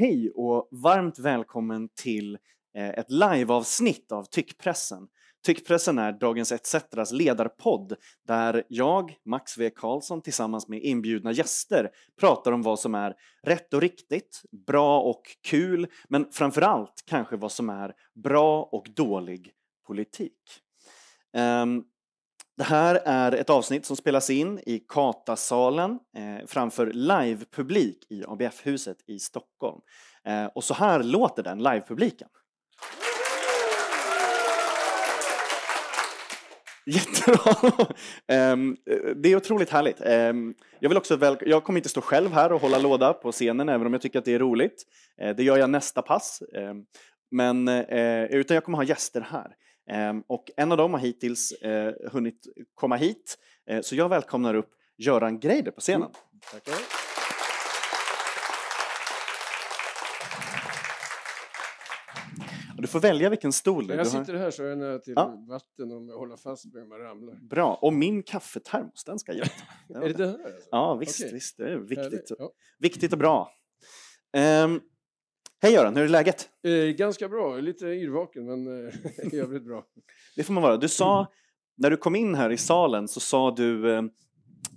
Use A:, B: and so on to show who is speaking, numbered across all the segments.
A: Hej och varmt välkommen till eh, ett liveavsnitt av Tyckpressen. Tyckpressen är Dagens ETCetras ledarpodd där jag, Max V Karlsson, tillsammans med inbjudna gäster pratar om vad som är rätt och riktigt, bra och kul, men framförallt kanske vad som är bra och dålig politik. Um, det här är ett avsnitt som spelas in i Katasalen eh, framför livepublik i ABF-huset i Stockholm. Eh, och så här låter den livepubliken. Jättebra! um, det är otroligt härligt. Um, jag, vill också väl, jag kommer inte stå själv här och hålla låda på scenen även om jag tycker att det är roligt. Uh, det gör jag nästa pass. Um, men, uh, utan jag kommer ha gäster här. Ehm, och en av dem har hittills eh, hunnit komma hit, eh, så jag välkomnar upp Göran Greider på scenen. Mm. Tackar. Du får välja vilken stol
B: du Jag sitter här så är jag nära till ja. vatten om jag håller fast mig om jag ramlar.
A: Bra, och min kaffetermos, den ska jag
B: är det det här? Alltså?
A: Ja, visst, okay. visst, det är viktigt. Ja. Viktigt och bra. Um, Hej Göran, hur är läget?
B: Eh, ganska bra, lite yrvaken men eh, i övrigt bra.
A: Det får man vara. Du sa, när du kom in här i salen så sa du eh,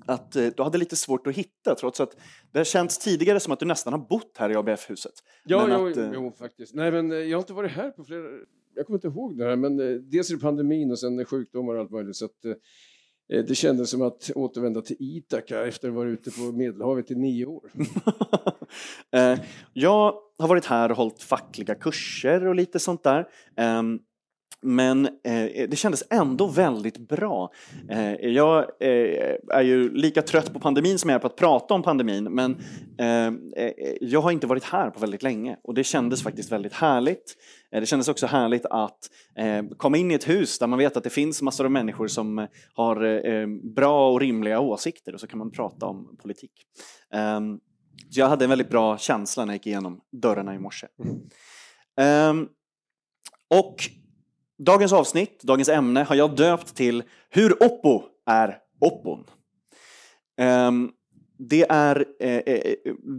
A: att eh, du hade lite svårt att hitta trots att det har känts tidigare som att du nästan har bott här i ABF-huset.
B: Ja, jo, att, eh, jo, faktiskt. Nej, men eh, jag har inte varit här på flera... Jag kommer inte ihåg det här, men dels är det pandemin och sen sjukdomar och allt möjligt. Så att, Eh, det kändes som att återvända till Ithaka efter att ha varit ute på Medelhavet i nio år.
A: Eh, jag har varit här och hållit fackliga kurser och lite sånt där. Ehm, men eh, det kändes ändå väldigt bra. Jag är ju lika trött på pandemin som jag är på att prata om pandemin men jag har inte varit här på väldigt länge och det kändes faktiskt väldigt härligt. Eh, det kändes också härligt att eh, komma in i ett hus där man vet att det finns massor av människor som eh, har bra och rimliga åsikter och så kan man prata om politik. Ehm, så jag hade en väldigt bra känsla när jag gick igenom dörrarna i morse. Ehm, och dagens avsnitt, dagens ämne, har jag döpt till Hur Oppo är Oppon. Ehm, det är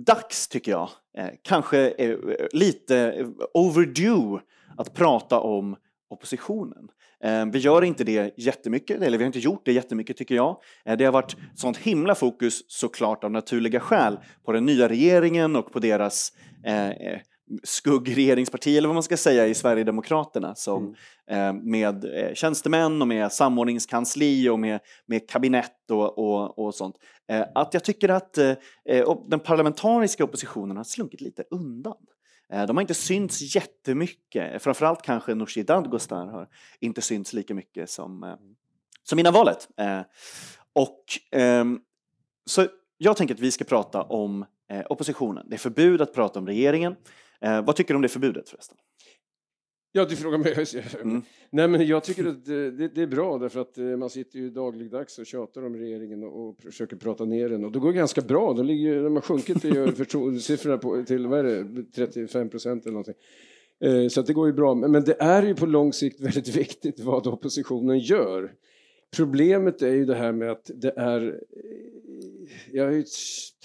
A: dags, tycker jag, Eh, kanske eh, lite overdue att prata om oppositionen. Eh, vi gör inte det jättemycket, eller vi har inte gjort det jättemycket tycker jag. Det har varit sånt himla fokus såklart av naturliga skäl på den nya regeringen och på deras eh skuggregeringsparti eller vad man ska säga i Sverigedemokraterna som mm. eh, med eh, tjänstemän och med samordningskansli och med, med kabinett och, och, och sånt. Eh, att jag tycker att den parlamentariska oppositionen har slunkit lite undan. Eh, de har inte synts jättemycket, framförallt kanske Nooshi Dadgostar har inte synts lika mycket som, eh, som innan valet. Eh, och, ehm, så jag tänker att vi ska prata om oppositionen. Det är förbud att prata om regeringen. Vad tycker du om det förbudet förresten?
B: Ja, du frågar mig. Mm. Nej, men jag tycker att det, det, är bra därför att eh, man sitter ju dagligdags och tjatar om regeringen och, och försöker prata ner den och det går ganska bra. De, ligger, de har sjunkit siffrorna på, till vad är det, 35 procent eller någonting. Eh, så det går ju bra. Men det är ju på lång sikt väldigt viktigt vad oppositionen gör. Problemet är ju det här med att det är... Jag har ju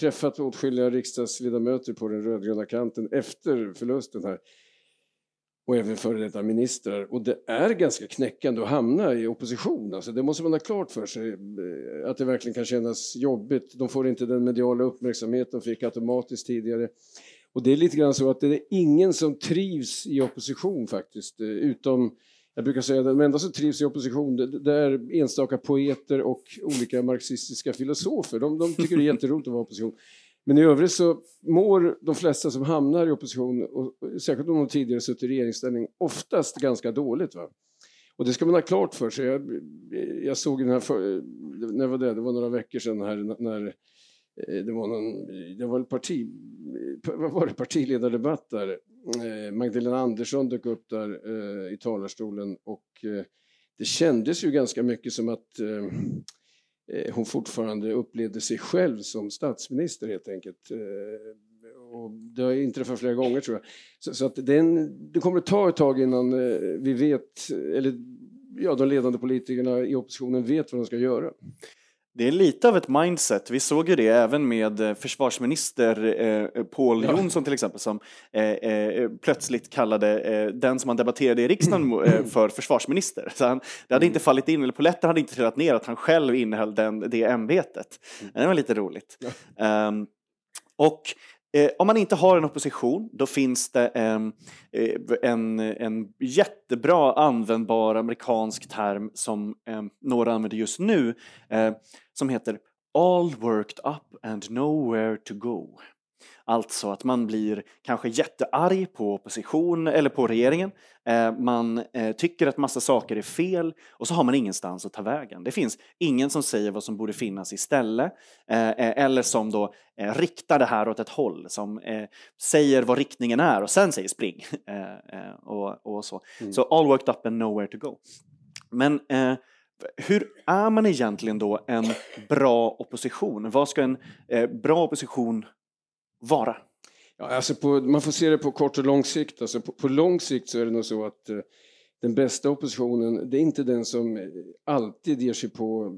B: träffat åtskilliga riksdagsledamöter på den rödgröna kanten efter förlusten här och även före detta ministrar. Och det är ganska knäckande att hamna i opposition. Alltså det måste man ha klart för sig, eh, att det verkligen kan kännas jobbigt. De får inte den mediala uppmärksamhet de fick automatiskt tidigare. Och det är lite grann så att det är ingen som trivs i opposition faktiskt, eh, utom jag brukar säga att de enda som trivs i opposition det är enstaka poeter och olika marxistiska filosofer. De, de tycker det är jätteroligt att vara i opposition. Men i övrigt så mår de flesta som hamnar i opposition, och särskilt om de tidigare suttit i regeringsställning, oftast ganska dåligt. Va? Och det ska man ha klart för sig. Jag, jag såg den här, för, när var det? det var några veckor sedan här när eh, det var, någon, det var en parti, vad var det, partiledardebatt där. Eh, Magdalena Andersson dök upp där eh, i talarstolen och eh, det kändes ju ganska mycket som att hon fortfarande upplevde sig själv som statsminister helt enkelt. Och det har inträffat flera gånger tror jag. Så, så att en, det kommer att ta ett tag innan vi vet, eller ja, de ledande politikerna i oppositionen vet vad de ska göra.
A: Det är lite av ett mindset. Vi såg ju det även med eh, försvarsminister eh, Paul ja. Jonsson till exempel som eh, eh, plötsligt kallade eh, den som han debatterade i riksdagen eh, för försvarsminister. Så han, det hade inte mm. fallit in, eller polletten hade inte trillat ner att han själv innehöll den, det ämbetet. Mm. Det var lite roligt. Ja. Um, och Eh, om man inte har en opposition, då finns det en, en, en jättebra användbar amerikansk term som eh, några använder just nu, eh, som heter All worked up and nowhere to go. Alltså att man blir kanske jättearg på opposition eller på regeringen. Eh, man eh, tycker att massa saker är fel och så har man ingenstans att ta vägen. Det finns ingen som säger vad som borde finnas istället eh, eller som då riktar det här åt ett håll, som säger vad riktningen är och sen säger spring. och, och så. Mm. så all worked up and nowhere to go. Men hur är man egentligen då en bra opposition? Vad ska en bra opposition vara?
B: Ja, alltså på, man får se det på kort och lång sikt. Alltså på, på lång sikt så är det nog så att eh, den bästa oppositionen, det är inte den som alltid ger sig på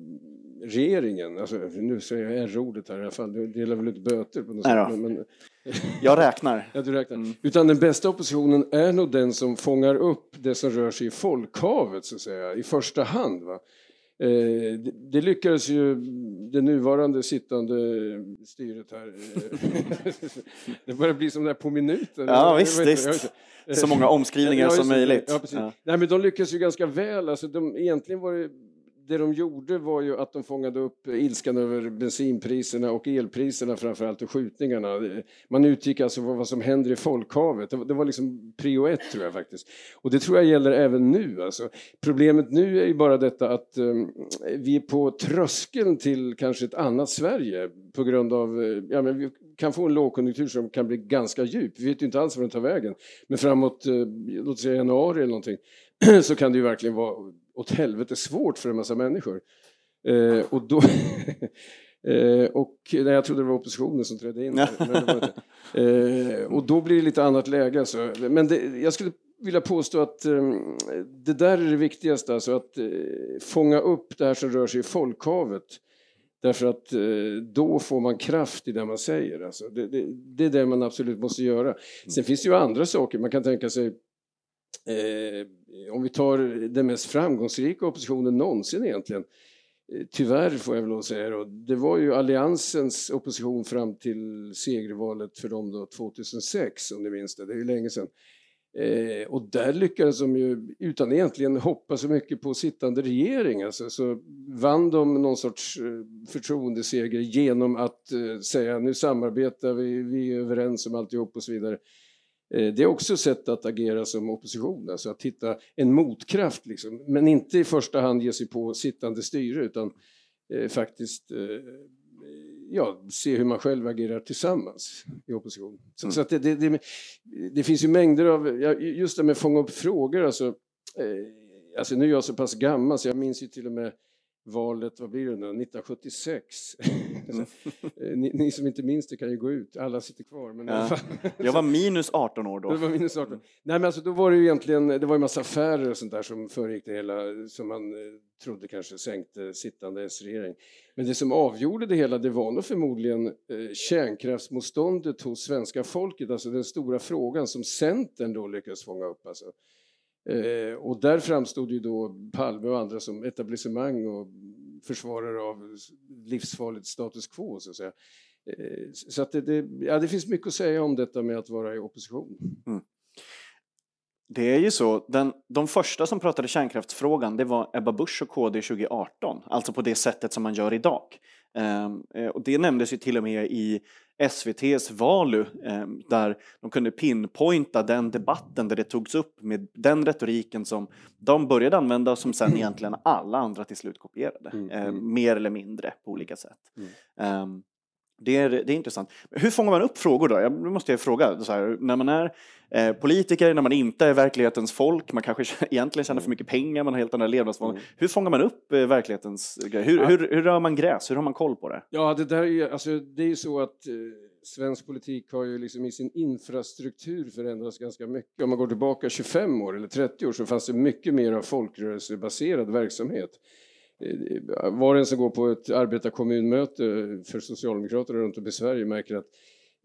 B: regeringen. Alltså, nu säger jag R-ordet här i alla fall, du delar väl ut böter på något
A: Nej sätt. Men, jag räknar.
B: ja, du räknar. Mm. Utan den bästa oppositionen är nog den som fångar upp det som rör sig i folkhavet, så att säga, i första hand. Va? Eh, det lyckades ju det nuvarande sittande styret här. Eh, det börjar bli som det på minuten.
A: Ja visst, visst. Så många omskrivningar ja, som möjligt.
B: Ja, Ja. Nej, men de lyckades ju ganska väl. Alltså, de, egentligen var det det de gjorde var ju att de fångade upp ilskan över bensinpriserna och elpriserna framförallt och skjutningarna. Man utgick alltså från vad som händer i folkhavet. Det var liksom prio ett tror jag faktiskt. Och det tror jag gäller även nu. Alltså. Problemet nu är ju bara detta att um, vi är på tröskeln till kanske ett annat Sverige på grund av, ja men vi kan få en lågkonjunktur som kan bli ganska djup. Vi vet ju inte alls var den tar vägen. Men framåt, uh, låt säga januari eller någonting, så kan det ju verkligen vara åt helvete svårt för en massa människor. Eh, och då... eh, och nej, jag trodde det var oppositionen som trädde in. eh, och då blir det lite annat läge. Alltså. Men det, jag skulle vilja påstå att eh, det där är det viktigaste, alltså att eh, fånga upp det här som rör sig i folkhavet. Därför att eh, då får man kraft i det man säger. Alltså det, det, det, är det man absolut måste göra. Sen finns det ju andra saker. Man kan tänka sig Eh, Eh, om vi tar den mest framgångsrika oppositionen någonsin egentligen, eh, tyvärr får jag väl att säga då, det var ju alliansens opposition fram till segervalet för dem då 2006 om ni minns det, det är ju länge sedan. Eh, och där lyckades de ju, utan egentligen hoppa så mycket på sittande regering, alltså, så vann de någon sorts eh, förtroendeseger genom att eh, säga nu samarbetar vi, vi är överens om alltihop och så vidare. Eh, det är också ett sätt att agera som opposition, alltså att hitta en motkraft, liksom. men inte i första hand ge sig på sittande styre utan eh, faktiskt eh, ja, se hur man själv agerar tillsammans i opposition. Så, mm. så det, det, det, det, finns ju mängder av, just det med att fånga upp frågor, alltså, eh, alltså nu är jag så pass gammal så jag minns ju till och med valet, vad blir det nu, 1976. Mm. ni, ni, som inte minns det kan ju gå ut, alla sitter kvar. Men
A: ja. jag var minus 18 år då.
B: Du var minus 18. Mm. Nej men alltså då var det ju egentligen, det var en massa affärer och sånt där som föregick det hela, som man eh, trodde kanske sänkte sittande S-regering. Men det som avgjorde det hela, det var nog förmodligen eh, kärnkraftsmotståndet hos svenska folket, alltså den stora frågan som Centern då lyckades fånga upp. Alltså. Eh, och där framstod ju då Palme och andra som etablissemang och försvarare av livsfarligt status quo så att säga. Eh, så att det, det, ja, det finns mycket att säga om detta med att vara i opposition. Mm.
A: Det är ju så, den, de första som pratade kärnkraftsfrågan det var Ebba Busch och KD 2018, alltså på det sättet som man gör idag. Um, och det nämndes ju till och med i SVTs Valu um, där de kunde pinpointa den debatten där det togs upp med den retoriken som de började använda som sen egentligen alla andra till slut kopierade, mm. um, mer eller mindre på olika sätt. Mm. Det är, det är intressant. Hur fångar man upp frågor då? Jag måste jag fråga. Så här, när man är eh, politiker, när man inte är verklighetens folk, man kanske egentligen tjänar för mycket pengar, man har helt andra levnadsvanor. Mm. Hur fångar man upp eh, verklighetens grejer? Hur, ja. hur, hur rör man gräs? Hur har man koll på det?
B: Ja, det där är, alltså, det är ju så att eh, svensk politik har ju liksom i sin infrastruktur förändrats ganska mycket. Om man går tillbaka 25 år eller 30 år så fanns det mycket mer av folkrörelsebaserad verksamhet var och en som går på ett arbetarkommunmöte för socialdemokrater runt om i Sverige märker att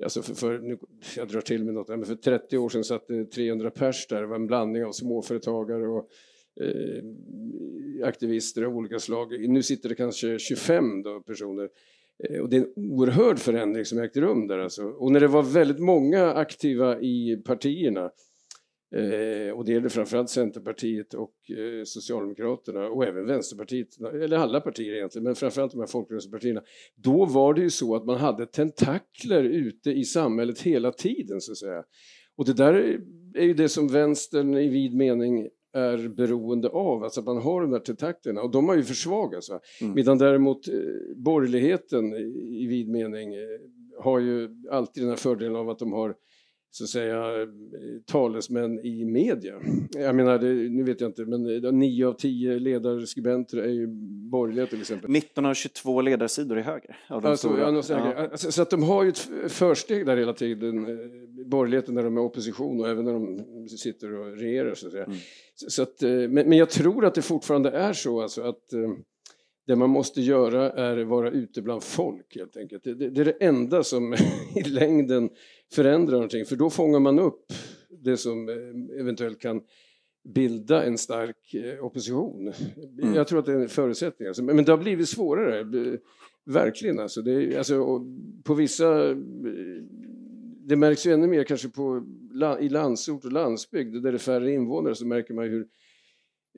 B: Alltså för, för, nu, jag drar till med något, men för 30 år sedan satt det 300 pers där, det var en blandning av småföretagare och eh, aktivister av olika slag. Nu sitter det kanske 25 då, personer. Eh, och det är en oerhörd förändring som ägt rum där alltså. Och när det var väldigt många aktiva i partierna Eh, och det gäller framförallt Centerpartiet och eh, Socialdemokraterna och även Vänsterpartiet, eller alla partier egentligen, men framförallt de här folkrörelsepartierna. Då var det ju så att man hade tentakler ute i samhället hela tiden så att säga. Och det där är ju det som vänstern i vid mening är beroende av, alltså att man har de där tentaklerna och de har ju försvagats. Mm. Medan däremot eh, borgerligheten i vid mening eh, har ju alltid den här fördelen av att de har så att säga eh, talesmän i media. Jag menar, det, nu vet jag inte, men nio av tio ledarskribenter är ju borgerliga till exempel.
A: 19 av 22 ledarsidor är höger.
B: Av de alltså, ja, ja. Alltså, så att de har ju ett försteg där hela tiden, eh, borgerligheten när de är opposition och även när de sitter och regerar så att. Mm. Så att, eh, men, men jag tror att det fortfarande är så alltså att det man måste göra är att vara ute bland folk helt enkelt. Det, det, det är det enda som i längden förändrar någonting för då fångar man upp det som eh, eventuellt kan bilda en stark eh, opposition. Mm. Jag tror att det är en förutsättning. Alltså. Men det har blivit svårare, verkligen. Alltså. Det alltså, på vissa... Det märks ju ännu mer kanske på, i landsort och landsbygd där det är färre invånare så märker man hur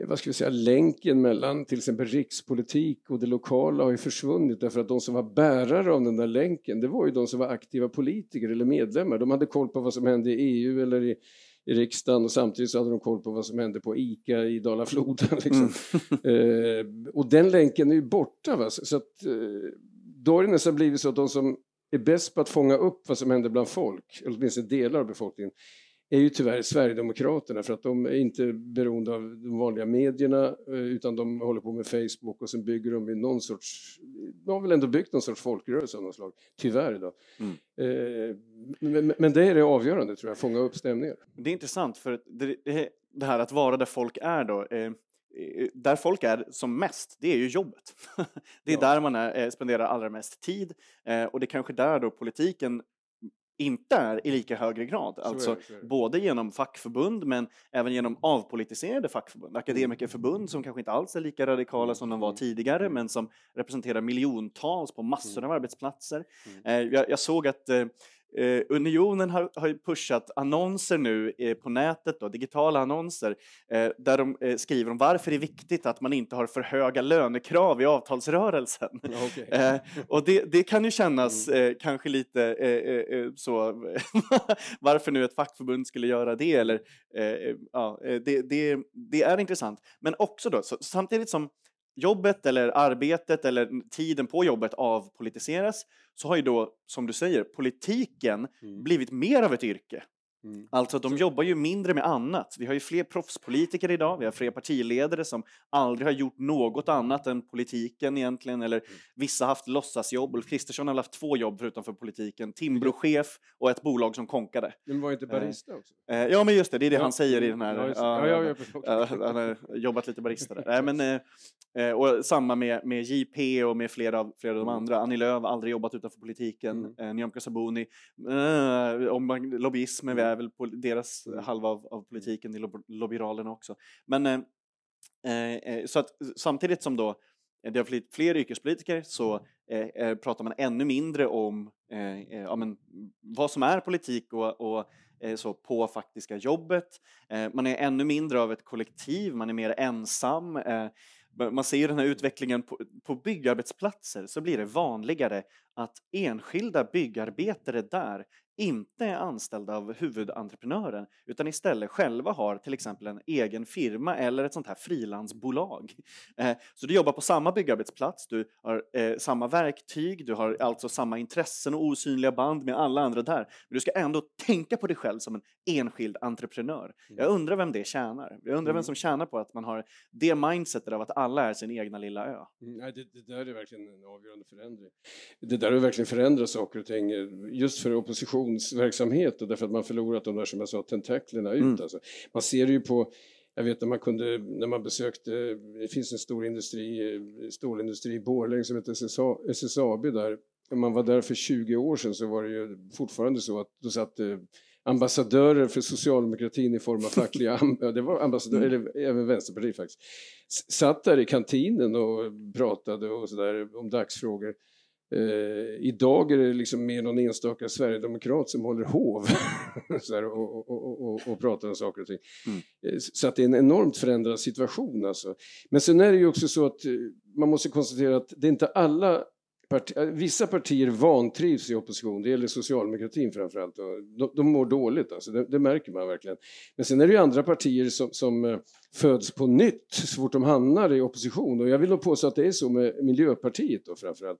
B: vad ska vi säga, länken mellan till exempel rikspolitik och det lokala har ju försvunnit därför att de som var bärare av den där länken det var ju de som var aktiva politiker eller medlemmar. De hade koll på vad som hände i EU eller i, i riksdagen och samtidigt så hade de koll på vad som hände på ICA i Dala-floden. Liksom. Mm. eh, och den länken är ju borta. Va? Så att, eh, då har det nästan blivit så att de som är bäst på att fånga upp vad som händer bland folk, eller åtminstone delar av befolkningen, är ju tyvärr Sverigedemokraterna för att de är inte beroende av de vanliga medierna eh, utan de håller på med Facebook och sen bygger de i någon sorts, de har väl ändå byggt någon sorts folkrörelse av något slag, tyvärr då. Mm. Eh, men, men, det är det avgörande tror jag, fånga upp stämningar.
A: Det är intressant för det, det här att vara där folk är då, eh, där folk är som mest, det är ju jobbet. det är ja. där man är, spenderar allra mest tid och det är kanske där då politiken inte är i lika högre grad. Alltså både genom fackförbund men även genom avpolitiserade fackförbund. Akademikerförbund som kanske inte alls är lika radikala som de var mm. tidigare mm. men som representerar miljontals på massor mm. av arbetsplatser. Eh, jag, jag såg att eh, Unionen har, har pushat annonser nu eh, på nätet, då, digitala annonser, eh, där de eh, skriver om varför det är viktigt att man inte har för höga lönekrav i avtalsrörelsen. Okay. Eh, och det, det, kan ju kännas mm. Eh, kanske lite så, varför nu ett fackförbund skulle göra det, eller ja, det, det, det, är intressant. Men också då, så, samtidigt som jobbet eller arbetet eller tiden på jobbet avpolitiseras så har ju då, som du säger, politiken mm. blivit mer av ett yrke. Mm. Alltså de jobbar ju mindre med annat. Vi har ju fler proffspolitiker idag, vi har fler partiledare som aldrig har gjort något annat än politiken egentligen, eller mm. vissa har haft låtsasjobb. Ulf Kristersson har haft två jobb förutom för politiken, Timbrochef och ett bolag som konkade.
B: Men var inte eh, barista också?
A: Eh, ja, men just det, det är det ja. han säger i den här... Ja, ja, ja, han har jobbat lite barista där. men, eh, eh, och samma med, med JP och med flera av, flera av de mm. andra. Annie Lööf har aldrig jobbat utanför politiken, mm. eh, Nyamko Sabuni, eh, om lobbyismen, är väl på deras mm. halva av, av politiken i lobbyralen också. Men eh, eh, eh, så att samtidigt som då det har blivit fler yrkespolitiker så eh, pratar man ännu mindre om eh, ja, men, vad som är politik och, och eh, så på faktiska jobbet. man är ännu mindre av ett kollektiv, man är mer ensam. man ser den här utvecklingen på, på byggarbetsplatser så blir det vanligare att enskilda byggarbetare där inte är anställda av huvudentreprenören utan istället själva har till exempel en egen firma eller ett sånt här frilansbolag. Eh, så du jobbar på samma byggarbetsplats, du har eh, samma verktyg, du har alltså samma intressen och osynliga band med alla andra där. Men du ska ändå tänka på dig själv som en enskild entreprenör. Jag mm. undrar vem det tjänar. Jag undrar vem mm. som tjänar på att man har det mindsetet av att alla är sin egna lilla ö.
B: Mm, nej, det, det där är verkligen en avgörande förändring. Det där har verkligen förändrat saker och ting just för opposition oppositionsverksamhet och därför att man förlorat de där som jag sa tentaklerna ut. Mm. Alltså. Man ser det ju på jag vet när man kunde, när man besökte, det finns en stor industri, stålindustri i Borlänge som heter SSAB där. När man var där för 20 år sedan så var det ju fortfarande så att då satt ambassadörer för socialdemokratin i form av fackliga, det var ambassadörer, mm. eller även Vänsterpartiet faktiskt, satt där i kantinen och pratade och sådär om dagsfrågor. Eh, idag är det liksom mer någon enstaka sverigedemokrat som håller hov och, och, och, och, pratar om saker och ting. Mm. Eh, så att det är en enormt förändrad situation. Alltså. Men sen är det ju också så att eh, man måste konstatera att det är inte alla Parti, eh, vissa partier vantrivs i opposition, det gäller socialdemokratin framförallt. De, de mår dåligt, alltså, det, det, märker man verkligen. Men sen är det ju andra partier som, som föds på nytt så fort de hamnar i opposition. Och jag vill nog påstå att det är så med Miljöpartiet då framförallt.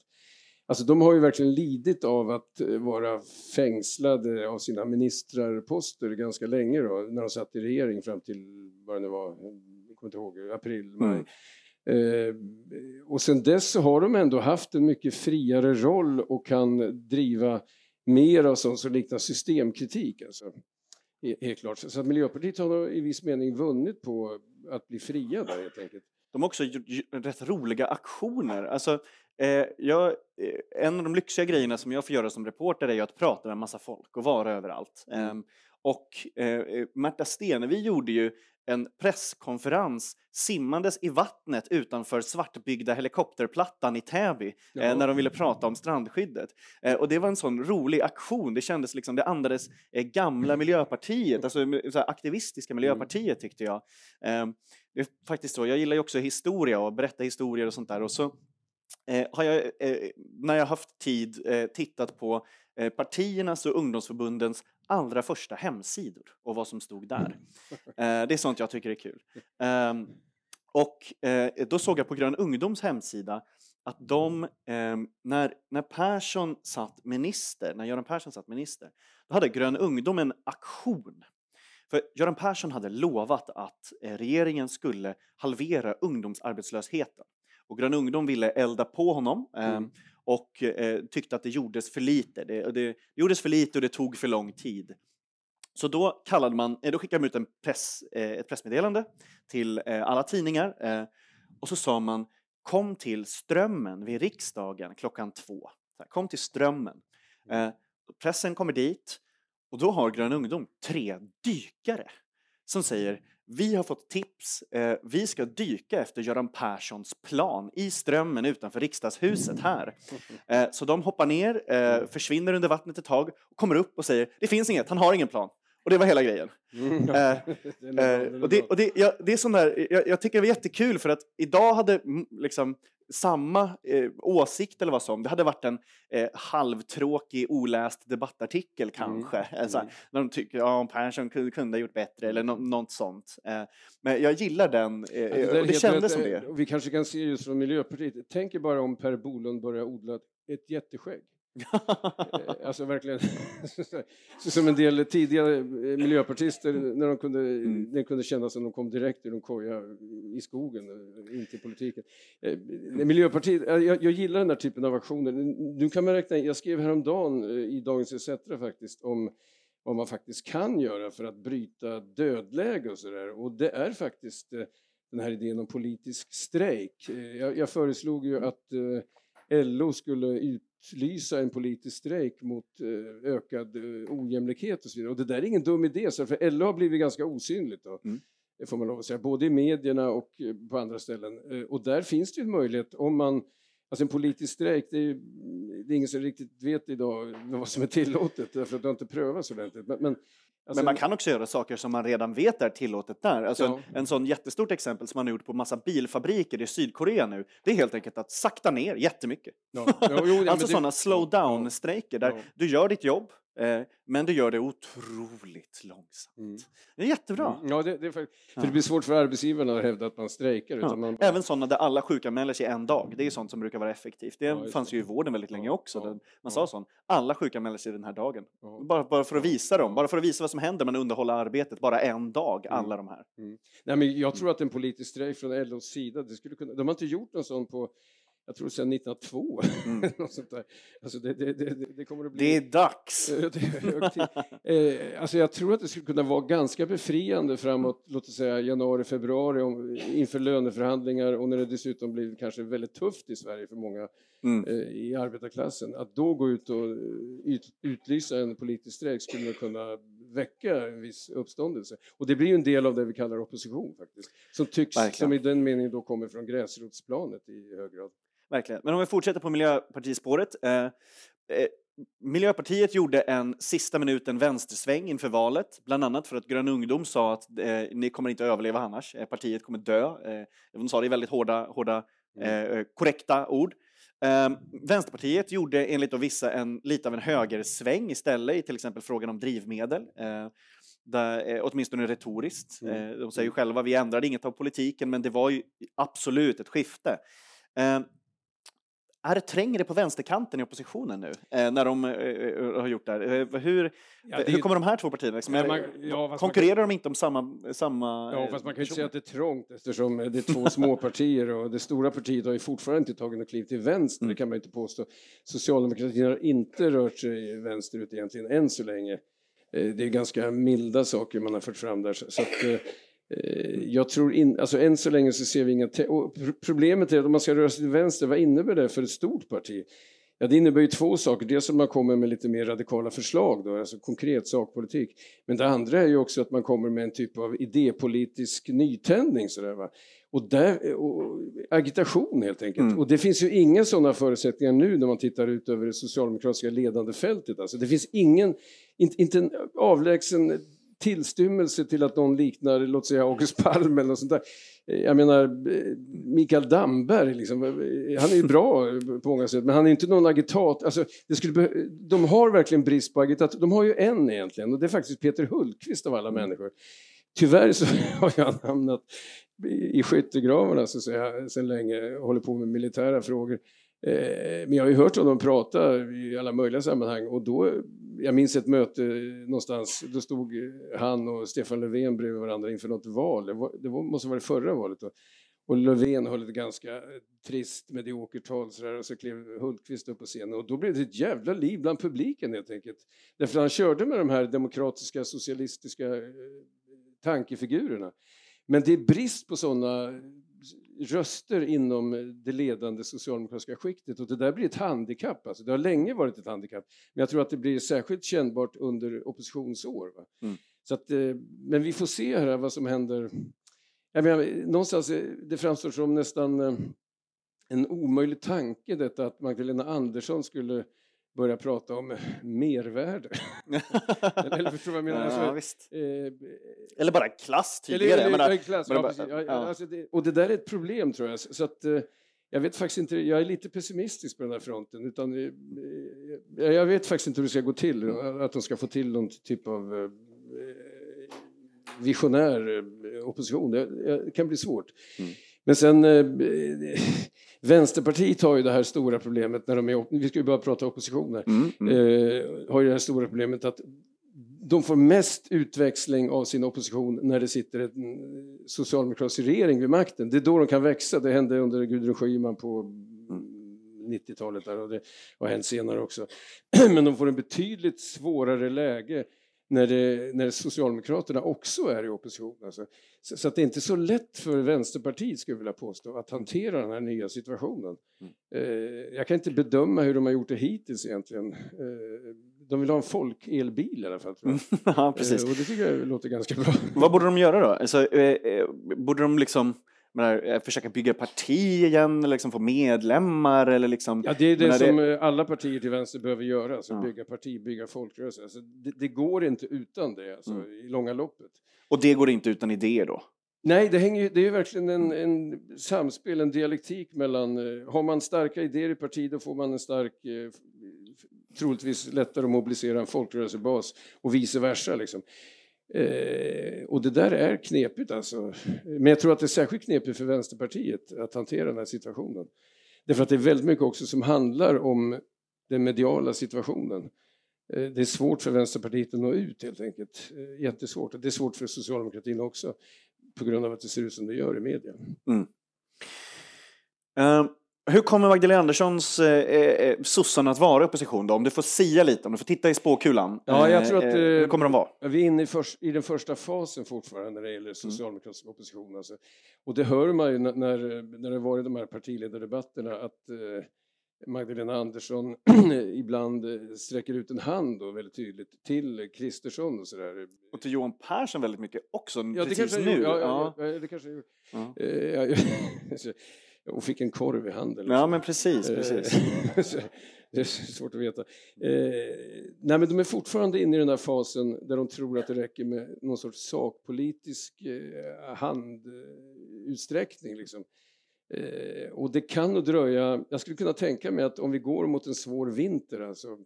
B: Alltså de har ju verkligen lidit av att eh, vara fängslade av sina ministrarposter ganska länge då, när de satt i regering fram till, vad det nu var, jag kommer inte ihåg, april, maj. Mm. Eh, och sen dess har de ändå haft en mycket friare roll och kan driva mer av sånt som liknar systemkritik. Alltså. Helt klart. Så att Miljöpartiet har i viss mening vunnit på att bli fria där helt enkelt.
A: De har också gjort rätt roliga aktioner. Alltså, eh, jag, eh, en av de lyxiga grejerna som jag får göra som reporter är ju att prata med en massa folk och vara överallt. Mm. Eh, och eh, Märta Stenevi gjorde ju en presskonferens simmandes i vattnet utanför svartbyggda helikopterplattan i Täby eh, när de ville prata om strandskyddet. Eh, och det var en sån rolig aktion. Det kändes liksom, det andades eh, gamla Miljöpartiet, alltså så aktivistiska mm. Miljöpartiet tyckte jag. Eh, det är faktiskt så, jag gillar ju också historia och berätta historier och sånt där och så eh, har jag, eh, när jag haft tid, tittat på partiernas och ungdomsförbundens allra första hemsidor och vad som stod där. Eh, det är sånt jag tycker är kul. Ehm, och eh, då såg jag på Grön Ungdoms hemsida att de, ehm, när, när Persson satt minister, när Göran Persson satt minister, då hade Grön Ungdom en aktion. För Göran Persson hade lovat att eh, regeringen skulle halvera ungdomsarbetslösheten. Och Grön Ungdom ville elda på honom ehm, mm och eh, tyckte att det gjordes för lite. Det, det, det, gjordes för lite och det tog för lång tid. Så då, kallade man, eh, då skickade man ut en press, eh, ett pressmeddelande till eh, alla tidningar eh, och så sa man kom till Strömmen vid riksdagen klockan två. Kom till Strömmen. Mm. Eh, pressen kommer dit och då har Grön Ungdom tre dykare som säger vi har fått tips. Eh, vi ska dyka efter Göran Perssons plan i Strömmen utanför riksdagshuset här. Eh, så de hoppar ner, eh, försvinner under vattnet ett tag och kommer upp och säger det finns inget, han har ingen plan. Och det var hela grejen. Mm. Eh, eh, och det, och det, ja, det är sån där, jag, jag, tycker det var jättekul för att idag hade liksom samma eh, åsikt eller vad som, det hade varit en eh, halvtråkig oläst debattartikel mm, kanske. Mm. Alltså, mm. När de tycker att ja, Persson kunde, kunde ha gjort bättre eller no något sånt. Eh, men jag gillar den, eh, ja, det, och det kändes som det.
B: Vi kanske kan se just från Miljöpartiet, tänk bara om Per Bolund börjar odla ett jätteskägg. Eh, alltså verkligen, som en del tidiga eh, miljöpartister när de kunde, mm. det kunde kännas som de kom direkt ur en koja i skogen, eh, in till politiken. Miljöpartiet, jag, jag gillar den här typen av aktioner. Nu kan man räkna, jag skrev häromdagen i Dagens ETC faktiskt om vad man faktiskt kan göra för att bryta dödläge och sådär. Och det är faktiskt den här idén om politisk strejk. Jag, jag föreslog ju att LO skulle ut utlysa en politisk strejk mot eh, ökad eh, ojämlikhet och så vidare. Och det där är ingen dum idé, för LO har blivit ganska osynligt. Då. Mm. får man lov att säga, både i medierna och eh, på andra ställen. Och där finns det ju en möjlighet om man Alltså en politisk strejk, det är, det är ingen som riktigt vet idag vad som är tillåtet därför att det har inte prövats ordentligt. Men, men
A: Alltså, men man kan också göra saker som man redan vet är tillåtet där. Alltså ja. en, en sån jättestort exempel som man har gjort på massa bilfabriker i Sydkorea nu, det är helt enkelt att sakta ner jättemycket. Ja. Jo, jo, alltså sådana slow down-strejker där du gör ditt jobb, Eh, men du gör det otroligt långsamt. Mm. Det är jättebra.
B: Mm. Ja, det, det, för, för det blir svårt för arbetsgivarna att hävda att man strejkar.
A: Ja.
B: Man
A: bara... Även sådana där alla sjukanmäler sig en dag. Det är sånt som brukar vara effektivt. Det ja, fanns ju i vården väldigt länge också. Ja. Man sa sånt. Alla sjukanmäler sig den här dagen. Bara, bara för att visa dem. Bara för att visa vad som händer. Man underhåller arbetet bara en dag, mm. alla de här.
B: Mm. Nej, men jag tror att en politisk strejk från LOs sida, det skulle kunna, de har inte gjort någon sån på jag tror sedan 1902. Mm. sånt där. Alltså det, det, det, det, kommer att bli...
A: Det är dags!
B: eh, alltså jag tror att det skulle kunna vara ganska befriande framåt, låt oss säga januari, februari om, inför löneförhandlingar och när det dessutom blir kanske väldigt tufft i Sverige för många mm. eh, i arbetarklassen. Att då gå ut och ut, utlysa en politisk strejk skulle kunna väcka en viss uppståndelse. Och det blir ju en del av det vi kallar opposition faktiskt. Som tycks, Verkligen. som i den meningen då kommer från gräsrotsplanet i hög grad.
A: Verkligen. Men om vi fortsätter på Miljöpartispåret. Eh, eh, Miljöpartiet gjorde en sista minuten vänstersväng inför valet, bland annat för att Grön ungdom sa att eh, ni kommer inte överleva annars, eh, partiet kommer dö. Eh, de sa det i väldigt hårda, hårda mm. Eh, korrekta ord. Eh, Vänsterpartiet gjorde enligt vissa en, lite av en högersväng istället i till exempel frågan om drivmedel. Eh, där, eh, åtminstone retoriskt. Mm. Eh, de säger ju själva vi ändrade inget av politiken men det var ju absolut ett skifte. Är trängre på vänsterkanten i oppositionen nu eh, när de eh, har gjort det här? Eh, hur, ja, det hur kommer de här två partierna? Liksom, ja, man, ja, konkurrerar kan, de inte om samma... samma
B: ja, fast man kan ju säga att det är trångt eftersom det är två små partier och det stora partiet har ju fortfarande inte tagit något kliv till vänster, mm. det kan man inte påstå. Socialdemokratin har inte rört sig vänsterut egentligen än så länge. Det är ganska milda saker man har fört fram där. Så att, Eh, jag tror in, alltså än så länge så ser vi inga Problemet är att om man ska röra sig till vänster, vad innebär det för ett stort parti? Ja, det innebär ju två saker. Dels att man kommer med lite mer radikala förslag, då, alltså konkret sakpolitik. Men det andra är ju också att man kommer med en typ av idépolitisk nytändning. Sådär, va? Och, där, och agitation helt enkelt. Mm. Och det finns ju inga sådana förutsättningar nu när man tittar ut över det socialdemokratiska ledande fältet. Alltså det finns ingen, inte, inte en avlägsen tillstymmelse till att någon liknar, låt säga August Palme eller något sånt där. Jag menar, Mikael Damberg, liksom, han är ju bra på många sätt, men han är inte någon agitat. Alltså, det skulle de har verkligen brist på agitat. De har ju en egentligen, och det är faktiskt Peter Hultqvist av alla människor. Tyvärr så har han hamnat i skyttegravarna så att säga, sedan länge, håller på med militära frågor. Eh, men jag har ju hört honom prata i alla möjliga sammanhang och då, jag minns ett möte någonstans, då stod han och Stefan Löfven bredvid varandra inför något val, det, var, det måste ha varit förra valet då. Och Löfven höll ett ganska trist mediokert tal sådär, och så klev Hultqvist upp på scenen och då blev det ett jävla liv bland publiken helt enkelt. Därför han körde med de här demokratiska socialistiska eh, tankefigurerna. Men det är brist på sådana röster inom det ledande socialdemokratiska skiktet och det där blir ett handikapp. Alltså, det har länge varit ett handikapp, men jag tror att det blir särskilt kännbart under oppositionsår. Mm. Så att, eh, men vi får se här vad som händer. Jag menar, någonstans, eh, det framstår som nästan eh, en omöjlig tanke detta att Magdalena Andersson skulle börja prata om mervärde.
A: eller förstår vad jag menar? Ja, alltså, eh, eller bara klass tidigare. Eller, eller,
B: klass, ja, bara, ja, ja. Alltså det, och det där är ett problem tror jag. Så att, eh, jag vet faktiskt inte, jag är lite pessimistisk på den här fronten. Utan, eh, jag vet faktiskt inte hur det ska gå till, att de ska få till någon typ av eh, visionär opposition. Det, det kan bli svårt. Mm. Men sen Vänsterpartiet har ju det här stora problemet när de är, vi ska ju bara prata oppositioner, mm, mm. Eh, har ju det här stora problemet att de får mest utväxling av sin opposition när det sitter en socialdemokratisk regering vid makten. Det är då de kan växa. Det hände under Gudrun Schyman på 90-talet där och det har hänt senare också. Men de får en betydligt svårare läge när, det, när Socialdemokraterna också är i opposition. Alltså. Så, så, att det är inte så lätt för Vänsterpartiet, skulle jag vilja påstå, att hantera den här nya situationen. Mm. Eh, jag kan inte bedöma hur de har gjort det hittills egentligen. Eh, de vill ha en folk-elbil i alla fall.
A: ja, precis.
B: Eh, och det tycker jag låter ganska bra.
A: Vad borde de göra då? Alltså, eh, eh, borde de liksom menar, eh, försöka bygga parti igen eller liksom få medlemmar eller liksom...
B: Ja, det är det menar, som det... alla partier till vänster behöver göra, alltså ja. bygga parti, bygga folkrörelse. Alltså, det, det, går inte utan det alltså, mm. i långa loppet.
A: Och det går inte utan idéer då?
B: Nej, det, hänger, det är verkligen en, en samspel, en dialektik mellan... Eh, har man starka idéer i parti då får man en stark, eh, troligtvis lättare att mobilisera en folkrörelsebas och vice versa. Liksom. Eh, och det där är knepigt alltså. Men jag tror att det är särskilt knepigt för Vänsterpartiet att hantera den här situationen. Därför att det är väldigt mycket också som handlar om den mediala situationen. Eh, det är svårt för Vänsterpartiet att nå ut helt enkelt. Eh, jättesvårt. Det är svårt för socialdemokratin också på grund av att det ser ut som det gör i media. Mm.
A: Um, hur kommer Magdalena Anderssons eh, eh, sossarna att vara i opposition då? Om du får sia lite, om du får titta i spåkulan.
B: Ja, jag tror att,
A: eh, hur kommer de vara?
B: Vi är inne i, först, i den första fasen fortfarande när det gäller socialdemokratisk mm. opposition. Alltså. Och det hör man ju när, när det varit de här partiledardebatterna att eh, Magdalena Andersson ibland eh, sträcker ut en hand då väldigt tydligt till Kristersson och sådär.
A: Och till Johan Persson väldigt mycket också
B: ja,
A: precis
B: det
A: nu.
B: Ja, ja, ja, det kanske jag ja. Eh, och fick en korv i handen.
A: Ja, men precis, precis.
B: det är svårt att veta. Eh, nej, men de är fortfarande inne i den här fasen där de tror att det räcker med någon sorts sakpolitisk eh, handutsträckning. Liksom. Eh, och det kan nog dröja, jag skulle kunna tänka mig att om vi går mot en svår vinter alltså,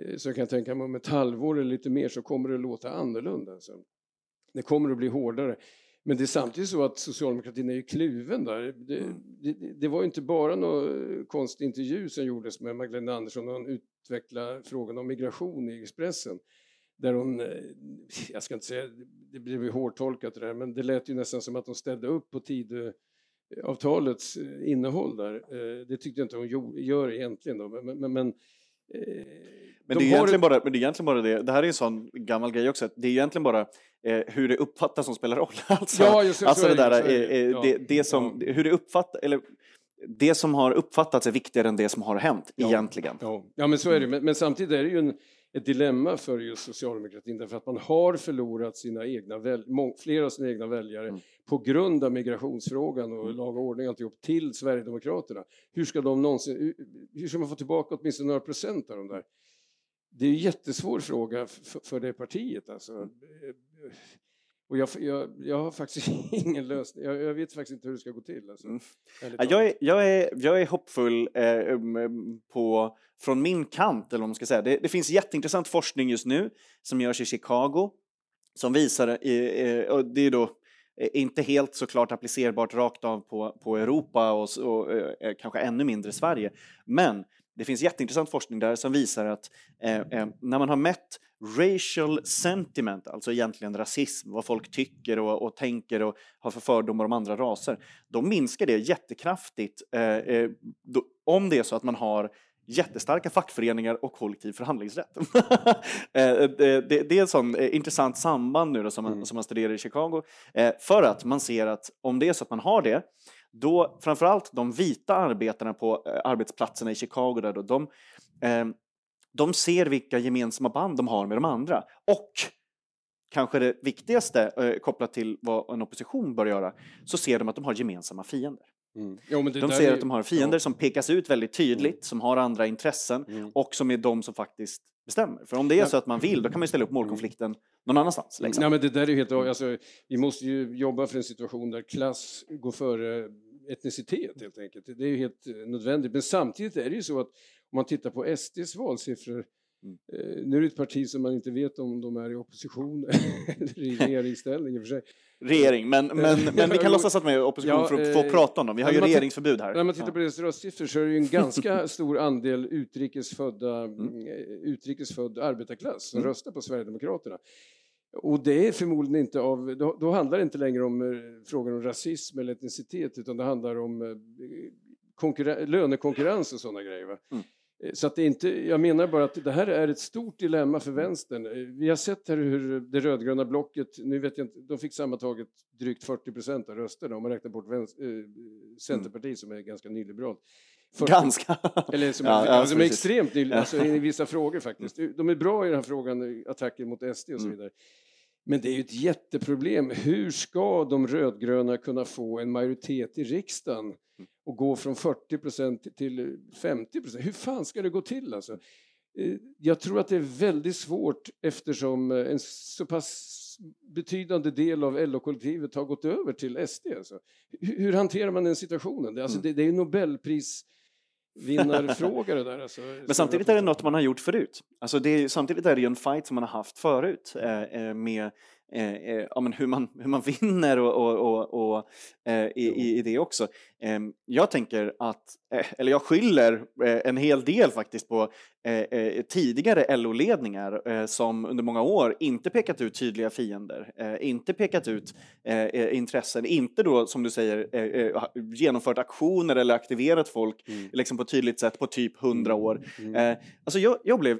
B: eh, så jag kan tänka mig om ett halvår eller lite mer så kommer det låta annorlunda. Alltså. Det kommer att bli hårdare. Men det är samtidigt så att socialdemokratin är ju kluven där. Det, mm. det, det var inte bara någon konstig intervju som gjordes med Magdalena Andersson och hon utvecklade frågan om migration i Expressen. Där hon, eh, jag ska inte säga, det blev ju hårdtolkat det där, men det lät ju nästan som att hon ställde upp på tid avtalets eh, innehåll där. Eh, det tyckte jag inte hon gör egentligen. Då. Men, men, men,
A: eh, men, det är egentligen bara, men det är egentligen bara det, det här är en sån gammal grej också, det är egentligen bara eh, hur det uppfattas som spelar roll. Alltså,
B: ja, just,
A: alltså det, där, eh, det, det, som, ja. hur det uppfattas, eller det som har uppfattats är viktigare än det som har hänt ja. egentligen.
B: Ja. ja, men så är det. Men, men samtidigt är det ju en, ett dilemma för just socialdemokratin därför att man har förlorat sina egna väl, flera av sina egna väljare mm. På grund av migrationsfrågan och mm. lag och ordning alltihop till Sverigedemokraterna. Hur ska de någonsin, hur ska man få tillbaka åtminstone några procent av de där? Det är en jättesvår fråga för, för det partiet alltså. Mm. Och jag, jag, jag, har faktiskt ingen lösning. Jag, jag, vet faktiskt inte hur det ska gå till. Alltså. Mm.
A: Jag, är, jag, är, jag är hoppfull eh, um, um, på, från min kant, eller vad man ska säga. Det, det, finns jätteintressant forskning just nu som görs i Chicago som visar, eh, och det är då eh, Eh, inte helt såklart applicerbart rakt av på, på Europa och, och eh, eh, kanske ännu mindre Sverige, men det finns jätteintressant forskning där som visar att eh, eh, när man har mätt racial sentiment, alltså egentligen rasism, vad folk tycker och, och tänker och har för fördomar om andra raser, då minskar det jättekraftigt eh, eh då, om det är så att man har jättestarka fackföreningar och kollektiv förhandlingsrätt. Eh, det, det, är ett sånt intressant samband nu då, som, man, mm. som man studerar i Chicago, för att man ser att om det är så att man har det, då framförallt de vita arbetarna på eh, arbetsplatserna i Chicago, där då, de, eh, de ser vilka gemensamma band de har med de andra. Och kanske det viktigaste eh, kopplat till vad en opposition bör göra, så ser de att de har gemensamma fiender. Mm. Jo, de ser att de har fiender ja. som pekas ut väldigt tydligt, mm. som har andra intressen mm. och som är de som faktiskt bestämmer. För om det är ja. så att man vill, då kan man ställa upp målkonflikten någon annanstans.
B: Liksom. Ja, men det där är helt, alltså, vi måste ju jobba för en situation där klass går före etnicitet helt enkelt. Det är ju helt eh, nödvändigt. Men samtidigt är det ju så att om man tittar på SDs valsiffror Mm. Eh, nu är det ett parti som man inte vet om de är i opposition eller i regeringsställning i och för sig.
A: Regering, men, men, men vi kan låtsas att de är i opposition ja, för att få eh, prata om dem. Vi har ju regeringsförbud här.
B: När man tittar på deras röstsiffror så är det ju en ganska stor andel utrikesfödda, mm. utrikesfödd arbetarklass som mm. röstar på Sverigedemokraterna. Och det är förmodligen inte av, då, då handlar det inte längre om eh, frågan om rasism eller etnicitet utan det handlar om eh, lönekonkurrens och sådana grejer. Mm. Eh, så att det inte, jag menar bara att det här är ett stort dilemma för vänstern. Vi har sett här hur det rödgröna blocket, nu vet jag inte, de fick sammantaget drygt 40 procent av rösterna om man räknar bort vänster, äh, Centerpartiet mm. som är ganska nyliberalt.
A: 40, Ganska?
B: Eller som, ja, är, alltså, de är extremt nyliberala, alltså, i vissa frågor faktiskt. De är bra i den här frågan, attacker mot SD och så mm. vidare. Men det är ju ett jätteproblem. Hur ska de rödgröna kunna få en majoritet i riksdagen och gå från 40 procent till 50 procent? Hur fan ska det gå till alltså? Eh, jag tror att det är väldigt svårt eftersom eh, en så pass betydande del av LO-kollektivet har gått över till SD. Alltså. Hur hanterar man den situationen? Alltså, mm. det, det är Nobelpris vinnarfråga det där. Alltså,
A: Men samtidigt är det något man har gjort förut. Alltså det är, samtidigt är det ju en fight som man har haft förut eh, eh med eh, eh, ja, men hur, man, hur man vinner och, och, och, och eh, i, i, det också. Eh, jag tänker att, eh, eller jag skyller eh, en hel del faktiskt på tidigare LO-ledningar som under många år inte pekat ut tydliga fiender, inte pekat ut intressen, inte då som du säger genomfört aktioner eller aktiverat folk mm. liksom på ett tydligt sätt på typ hundra år. Mm. Alltså jag, jag blev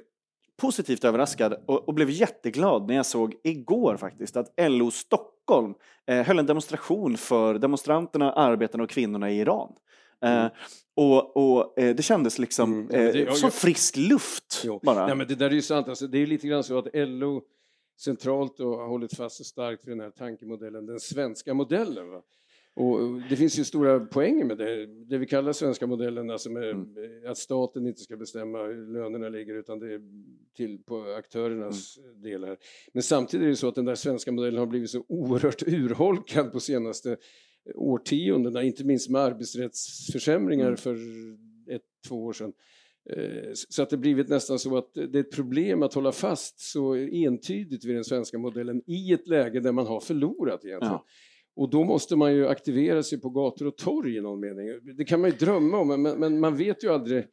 A: positivt överraskad och, och, blev jätteglad när jag såg igår faktiskt att LO Stockholm eh, höll en demonstration för demonstranterna, arbetarna och kvinnorna i Iran. Eh, mm. och, och eh, det kändes liksom mm, det, eh, som frisk luft jo. bara.
B: Ja, men det där är ju sant, alltså, det är lite grann så att LO centralt har hållit fast starkt vid den här tankemodellen, den svenska modellen. Va? Och det finns ju stora poänger med det, det vi kallar svenska modellen, alltså mm. att staten inte ska bestämma hur lönerna ligger utan det är till på aktörernas mm. delar. Men samtidigt är det så att den där svenska modellen har blivit så oerhört urholkad på senaste årtiondena, inte minst med arbetsrättsförsämringar mm. för ett, två år sedan. Eh, så att det blivit nästan så att det är ett problem att hålla fast så entydigt vid den svenska modellen i ett läge där man har förlorat egentligen. Ja. Och då måste man ju aktivera sig på gator och torg i någon mening. Det kan man ju drömma om, men, men man vet ju aldrig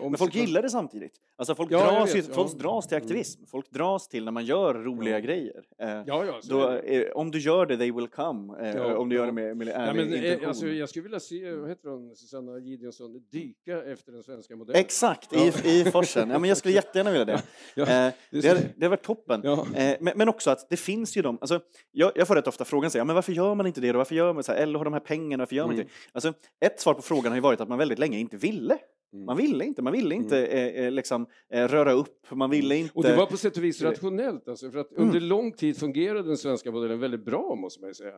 A: men folk gillar det samtidigt. Alltså folk, ja, dras, vet, folk ja. dras till mm. aktivism. Folk dras till när man gör roliga ja. grejer. Eh, ja, då, eh, om du gör det, they will come. Eh, om du gör det med, med ärlig
B: men, intention. Alltså, jag skulle vilja se, vad heter hon, Susanna Gideonsson, dyka efter den svenska modellen.
A: Exakt, i, i forsen. Ja, men jag skulle jättegärna vilja det. Eh, det, det har varit toppen. Eh, men, men, också att det finns ju de, alltså, jag, jag får rätt ofta frågan, så, ja, men varför gör man inte det då? Varför gör man så här, eller har de här pengarna, varför gör man mm. inte Alltså, ett svar på frågan har ju varit att man väldigt länge inte ville. Mm. Man ville inte, man ville inte mm. eh, eh liksom, eh, röra upp, man ville inte...
B: Och det var på sätt och vis eh, rationellt, alltså, för att mm. under lång tid fungerade den svenska modellen väldigt bra, måste man säga.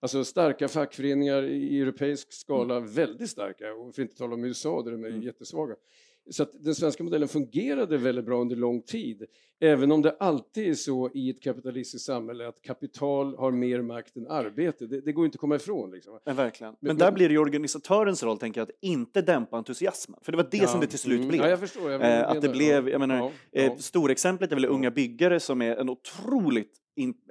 B: Alltså starka fackföreningar i europeisk skala, mm. väldigt starka, och för att inte tala om USA där de är mm. jättesvaga. Så att den svenska modellen fungerade väldigt bra under lång tid. Även om det alltid är så i ett kapitalistiskt samhälle att kapital har mer makt än arbete. Det, det går inte att komma ifrån. Liksom.
A: Men, verkligen. Men, men där blir det ju organisatörens roll, tänker jag, att inte dämpa entusiasmen. För det var det ja, som det till slut mm, blev.
B: Ja, jag förstår, jag
A: eh, att det blev, jag menar, ja, ja. storexemplet är väl Unga Byggare som är en otroligt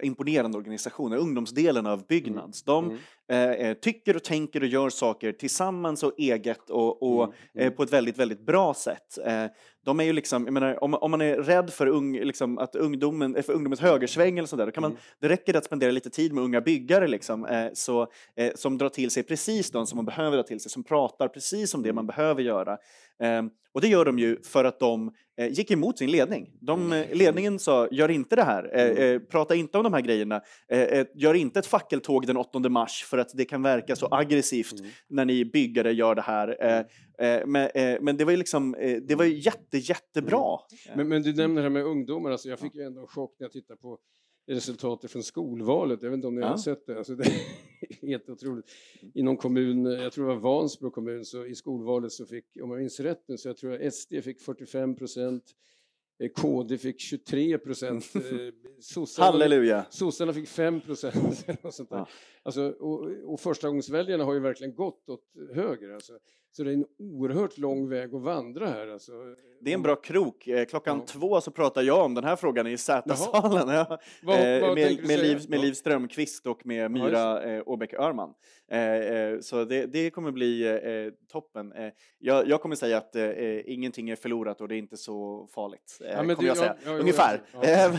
A: imponerande organisation, ungdomsdelen av Byggnads. De mm. Eh, eh, tycker och tänker och gör saker tillsammans och eget och, och mm. Mm. Eh, på ett väldigt, väldigt bra sätt. Eh, de är ju liksom, menar, om, om man är rädd för, ung, liksom, att ungdomen, för ungdomens högersväng eller sådär, då kan man, mm. det räcker att spendera lite tid med unga byggare liksom, eh, så, eh, som drar till sig precis de som man behöver dra till sig, som pratar precis om det man mm. behöver göra. Och det gör de ju för att de gick emot sin ledning. De, mm. ledningen sa, gör inte det här, prata inte om de här grejerna, gör inte ett fackeltåg den 8 mars för att det kan verka så aggressivt mm. när ni byggare gör det här. Eh, eh, men, eh, men det var ju liksom, det var ju jätte, jättebra.
B: Mm. Men, men, du nämner det här med ungdomar, alltså jag fick ju ändå en chock när jag tittade på resultatet från skolvalet. Jag vet inte om ni ja. har sett det. Alltså det är helt otroligt. I någon kommun, jag tror det var Vansbro kommun, så i skolvalet så fick, om jag minns rätt nu, så jag tror att SD fick 45 procent, KD fick 23 procent.
A: Eh, Halleluja!
B: Sossarna fick 5 procent. Ja. Alltså, och, och förstagångsväljarna har ju verkligen gått åt höger. Alltså. Så det är en oerhört lång väg att vandra här. Alltså.
A: Det är en bra krok. Eh, klockan ja. två så pratar jag om den här frågan i Z-salen. Ja. Med, med, Liv, med Liv Strömqvist och med Myra eh, Åbäck Örman. Eh, så det, det, kommer bli eh, toppen. Eh, jag, jag, kommer säga att eh, ingenting är förlorat och det är inte så farligt. Ja, kommer det, jag säga. Ja, Ungefär.
B: Ja, ja.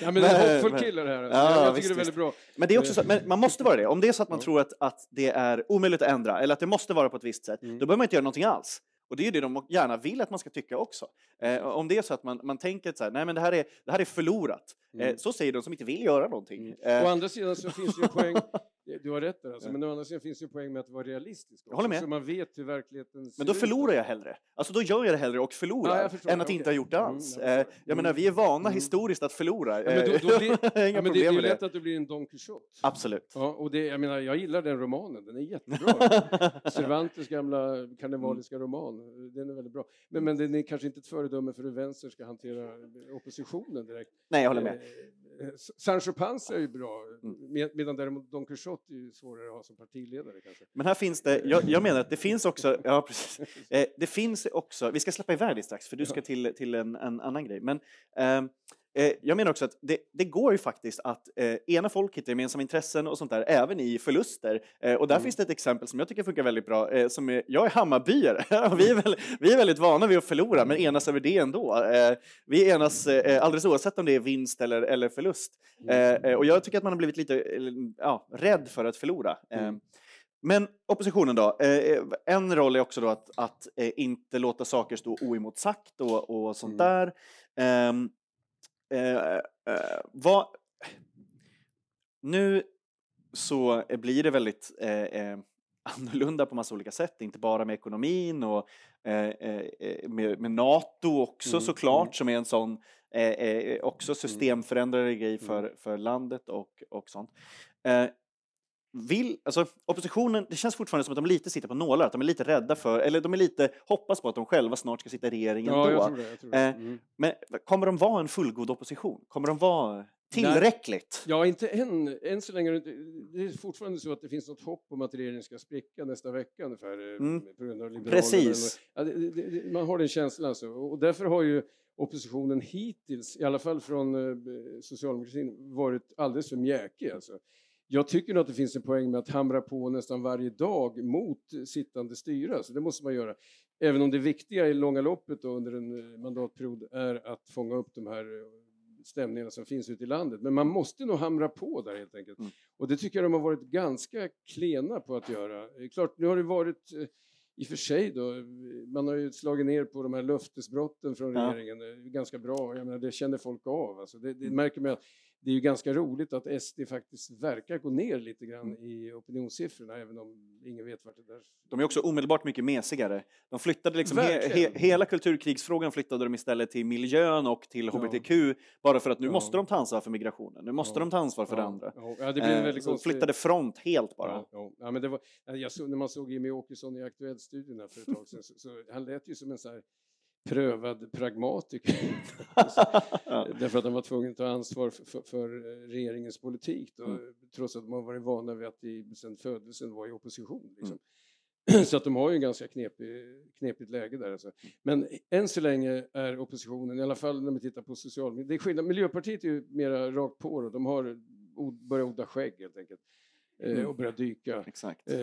B: men det är en hoppfull kille det här. Ja, jag, tycker det är väldigt bra.
A: Men det är också så, men man måste vara det. Om det är så att man tror att, att det är omöjligt att ändra eller att det måste vara på ett visst sätt, mm. då behöver man inte göra någonting alls. Och det är ju det de gärna vill att man ska tycka också. Eh, om det är så att man, man tänker så här, nej men det här är, det här är förlorat, eh, mm. så säger de som inte vill göra någonting. Mm.
B: Eh. Å andra sidan så finns det ju poäng, du har rätt där, alltså, men å andra sidan finns det ju poäng med att vara realistisk. Också,
A: jag håller med.
B: Så man vet hur verkligheten
A: ser Men då förlorar jag hellre. Alltså då gör jag det hellre och förlorar, ja, förstår, än att okay. inte ha gjort det mm, alls. Mm, jag, jag menar, vi är vana mm. historiskt att förlora. Ja, men då, då blir,
B: ja, men det är ju lätt att du blir en Don Quijote.
A: Absolut.
B: Ja, och det, jag menar, jag gillar den romanen, den är jättebra. Cervantes gamla karnevaliska roman, den är väldigt bra. Men, men den är kanske inte ett föredöme för hur vänster ska hantera oppositionen direkt.
A: Nej, jag håller med.
B: Eh, Sancho Panza är ju bra, mm. medan däremot Don Quijote är ju svårare att ha som partiledare kanske.
A: Men här finns det, jag, jag menar att det finns också, ja precis, eh, det finns också, vi ska släppa iväg det strax för du ska till, till en, en annan grej, men eh, eh, jag menar också att det, det går ju faktiskt att eh, ena folk hittar gemensamma intressen och sånt där, även i förluster. Eh, och där
B: Mm.
A: finns det ett exempel som jag tycker funkar väldigt bra. Eh, som är, jag är Hammarbyare vi är, väl, vi är väldigt vana vid att förlora, men enas över det ändå. Eh, vi enas alldeles oavsett om det är vinst eller, eller förlust. Eh, och jag tycker att man har blivit lite ja, rädd för att förlora.
B: Mm.
A: Men oppositionen då? Eh, en roll är också då att, att eh, inte låta saker stå oemotsagt och, och sånt
B: Mm.
A: där. Eh, vad... Nu så eh, blir det väldigt eh, eh, annorlunda på massa olika sätt, inte bara med ekonomin och eh, eh, eh, med, med NATO också
B: Mm,
A: såklart,
B: mm.
A: som är en sån eh, eh, också systemförändrande grej för, för landet och, och sånt. Eh, vill, alltså oppositionen, det känns fortfarande som att de lite sitter på nålar, att de är lite rädda för, eller de är lite, hoppas på att de själva snart ska sitta i regeringen
B: Ja,
A: då.
B: jag tror det. Jag tror det.
A: Eh,
B: Mm.
A: Men kommer de vara en fullgod opposition? Kommer de vara tillräckligt?
B: Ja, inte än. Än så länge. Det är fortfarande så att det finns något hopp om att regeringen ska spricka nästa vecka ungefär. eh,
A: Mm. Precis.
B: Ja, det, det, man har den känslan alltså. Och därför har ju oppositionen hittills, i alla fall från eh, socialdemokratin, varit alldeles för mjäkig. Alltså. Jag tycker nog att det finns en poäng med att hamra på nästan varje dag mot sittande styre. Så det måste man göra. Även om det viktiga i långa loppet och under en eh, mandatperiod är att fånga upp de här eh, stämningarna som finns ute i landet. Men man måste nog hamra på där helt enkelt.
A: Mm.
B: Och det tycker jag de har varit ganska klena på att göra. Klart, nu har det varit eh, i och för sig då, man har ju slagit ner på de här löftesbrotten från
A: Ja.
B: regeringen ganska bra. Jag menar, det känner folk av. Alltså det, det
A: Mm.
B: märker man det är ju ganska roligt att SD faktiskt verkar gå ner lite grann
A: Mm.
B: i opinionssiffrorna, även om ingen vet vart det där...
A: De är också omedelbart mycket mesigare. De flyttade liksom he, he, hela kulturkrigsfrågan flyttade de istället till miljön och till
B: Ja.
A: HBTQ bara för att nu
B: Ja.
A: måste de ta ansvar för migrationen. Nu måste
B: Ja.
A: de ta ansvar för det
B: Ja,
A: andra.
B: Ja, ja, det
A: Eh, så de
B: konstig...
A: flyttade front helt bara.
B: Ja, ja. ja, men det var, jag såg, när man såg Jimmie Åkesson i Aktuelltstudion för ett tag sedan, så, så han lät ju som en så här prövad pragmatiker. Därför att han var tvungen att ta ansvar för, för, för regeringens politik, då,
A: Mm.
B: trots att de har varit vana vid att i, sedan födelsen vara i opposition. Liksom.
A: Mm.
B: Så att de har ju en ganska knepig, knepigt läge där. Alltså. Men än så länge är oppositionen, i alla fall när vi tittar på socialdemokratin, det är skillnad. Miljöpartiet är ju mera rakt på då. de har börjat odla skägg helt enkelt eh,
A: Mm.
B: och börjat dyka.
A: Exakt.
B: Eh,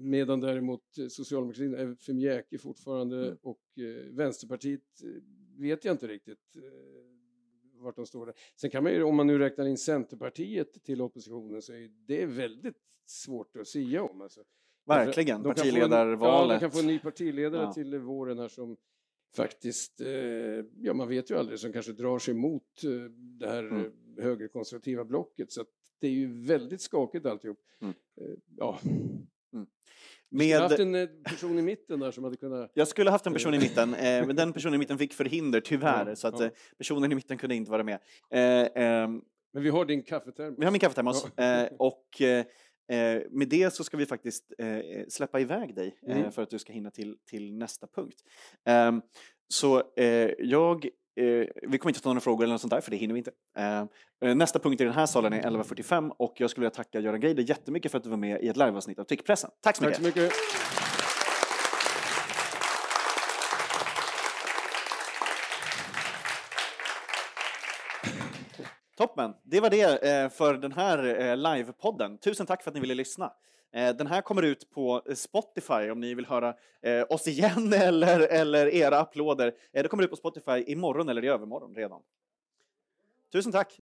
B: medan däremot socialdemokratin är för mjäkig fortfarande
A: Mm.
B: och eh, Vänsterpartiet eh, vet jag inte riktigt eh, vart de står där. Sen kan man ju, om man nu räknar in Centerpartiet till oppositionen så är det väldigt svårt att sia om. Alltså.
A: Verkligen.
B: De en- Ja,
A: Partiledarvalet.
B: de kan få en ny partiledare
A: Ja.
B: till våren här som faktiskt, eh, ja man vet ju aldrig, som kanske drar sig mot eh, det här
A: Mm.
B: högerkonservativa blocket. Så att det är ju väldigt skakigt alltihop.
A: Mm.
B: Eh, ja. Vi hade haft
A: Med,
B: en eh, person i mitten där som hade kunnat...
A: jag skulle haft en person i mitten, eh, men den personen i mitten fick förhinder tyvärr,
B: Ja,
A: så att
B: ja.
A: eh, personen i mitten kunde inte vara med. Eh, ehm,
B: Men vi har din kaffetermos.
A: Vi har min kaffetermos
B: Ja.
A: eh, och eh, eh, med det så ska vi faktiskt eh, släppa iväg dig eh,
B: Mm.
A: för att du ska hinna till, till nästa punkt. Ehm, så eh, jag, eh, vi kommer inte ta några frågor eller något sånt där för det hinner vi inte. Ehm, eh, nästa punkt i den här salen är 11.45 och jag skulle vilja tacka Göran Greider jättemycket för att du var med i ett liveavsnitt av Tyckpressen. Tack så
B: Tack
A: mycket!
B: så mycket.
A: Toppen! Det var det eh, för den här eh, livepodden. Tusen tack för att ni ville lyssna. Eh, den här kommer ut på eh, Spotify om ni vill höra eh, oss igen eller, eller era applåder. Det kommer ut på Spotify imorgon eller i övermorgon redan. Tusen tack!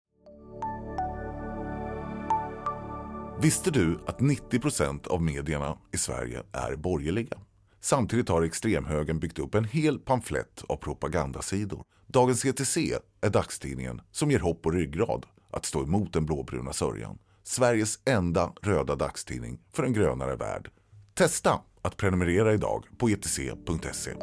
C: Visste du att 90 procent av medierna i Sverige är borgerliga? Samtidigt har extremhögern byggt upp en hel pamflett av propagandasidor. Dagens ETC är dagstidningen som ger hopp och ryggrad att stå emot den blåbruna sörjan. Sveriges enda röda dagstidning för en grönare värld. Testa att prenumerera idag på etc.se.